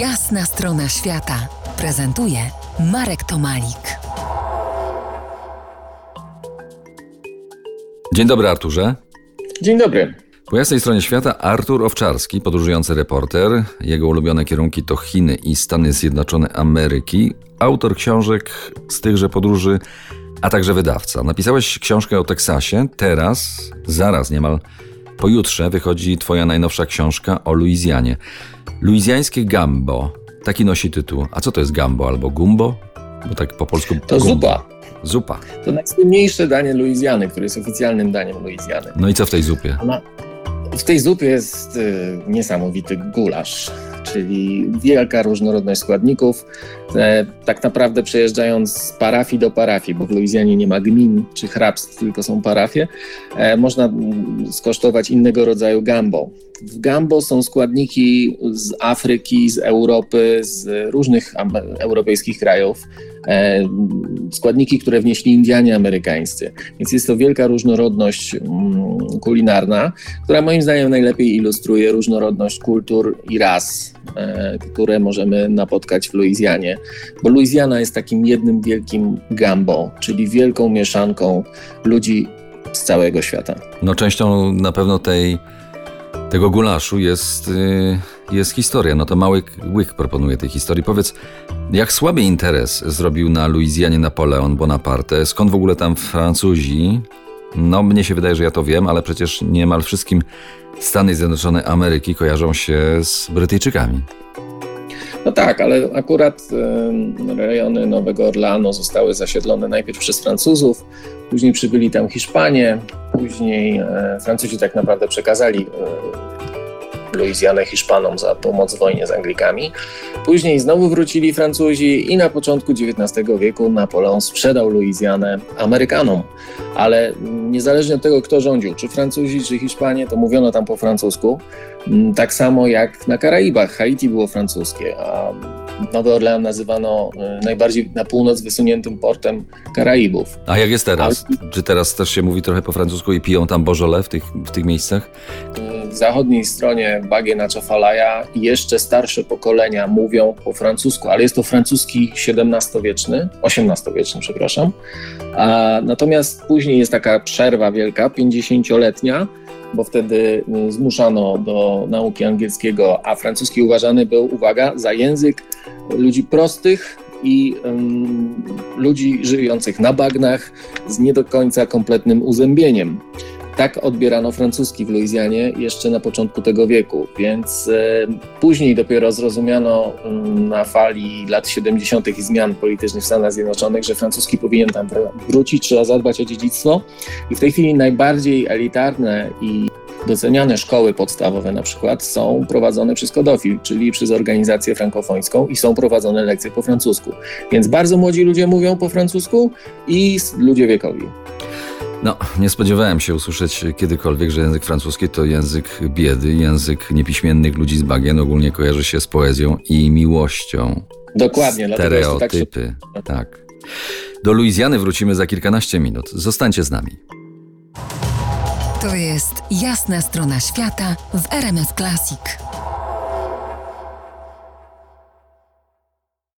Jasna strona świata prezentuje Marek Tomalik. Dzień dobry, Arturze. Dzień dobry. Po jasnej stronie świata Artur Owczarski, podróżujący reporter. Jego ulubione kierunki to Chiny i Stany Zjednoczone Ameryki. Autor książek z tychże podróży, a także wydawca. Napisałeś książkę o Teksasie. Teraz, zaraz niemal pojutrze wychodzi twoja najnowsza książka o Luizjanie. Luizjańskie Gambo. Taki nosi tytuł. A co to jest Gambo albo Gumbo? Bo tak po polsku. To gumbo. zupa. Zupa. To najsłynniejsze danie Luizjany, które jest oficjalnym daniem Luizjany. No i co w tej zupie? Ona, w tej zupie jest y, niesamowity gulasz, czyli wielka różnorodność składników. E, tak naprawdę przejeżdżając z parafii do parafii, bo w Luizjanie nie ma gmin czy hrabstw, tylko są parafie, e, można skosztować innego rodzaju gambo. W gambo są składniki z Afryki, z Europy, z różnych europejskich krajów. E, składniki, które wnieśli Indianie amerykańscy. Więc jest to wielka różnorodność mm, kulinarna, która moim zdaniem najlepiej ilustruje różnorodność kultur i ras, e, które możemy napotkać w Luizjanie. Bo Luizjana jest takim jednym wielkim gambo, czyli wielką mieszanką ludzi z całego świata. No częścią na pewno tej, tego gulaszu jest, y, jest historia. No to mały łyk proponuje tej historii. Powiedz, jak słaby interes zrobił na Luizjanie Napoleon Bonaparte? Skąd w ogóle tam Francuzi? No mnie się wydaje, że ja to wiem, ale przecież niemal wszystkim Stany Zjednoczone Ameryki kojarzą się z Brytyjczykami. No tak, ale akurat rejony Nowego Orleanu zostały zasiedlone najpierw przez Francuzów, później przybyli tam Hiszpanie, później e, Francuzi tak naprawdę przekazali e, Luizjanę Hiszpanom za pomoc w wojnie z Anglikami. Później znowu wrócili Francuzi i na początku XIX wieku Napoleon sprzedał Luizjanę Amerykanom. Ale niezależnie od tego, kto rządził, czy Francuzi, czy Hiszpanie, to mówiono tam po francusku. Mm, Tak samo jak na Karaibach. Haiti było francuskie, a Nowy Orlean nazywano e, najbardziej na północ wysuniętym portem Karaibów. A jak jest teraz? Czy teraz też się mówi trochę po francusku i piją tam Beaujolais w tych, w tych miejscach? Zachodniej stronie Bagie Czafalaja jeszcze starsze pokolenia mówią po francusku, ale jest to francuski XVII-wieczny, XVIII-wieczny, przepraszam. Natomiast później jest taka przerwa wielka, 50-letnia, bo wtedy y, zmuszano do nauki angielskiego, a francuski uważany był, uwaga, za język ludzi prostych i ym, ludzi żyjących na bagnach z nie do końca kompletnym uzębieniem. Tak odbierano francuski w Luizjanie jeszcze na początku tego wieku, więc e, później dopiero zrozumiano mm, na fali lat 70. i zmian politycznych w Stanach Zjednoczonych, że francuski powinien tam wr- wrócić, trzeba zadbać o dziedzictwo. I w tej chwili najbardziej elitarne i doceniane szkoły podstawowe na przykład są prowadzone przez Kodofil, czyli przez organizację frankofońską i są prowadzone lekcje po francusku. Więc bardzo młodzi ludzie mówią po francusku i ludzie wiekowi. No, nie spodziewałem się usłyszeć kiedykolwiek, że język francuski to język biedy, język niepiśmiennych ludzi z bagien, ogólnie kojarzy się z poezją i miłością. Dokładnie, tak. Stereotypy, tak. Do Luizjany wrócimy za kilkanaście minut. Zostańcie z nami. To jest jasna strona świata w RMS Classic.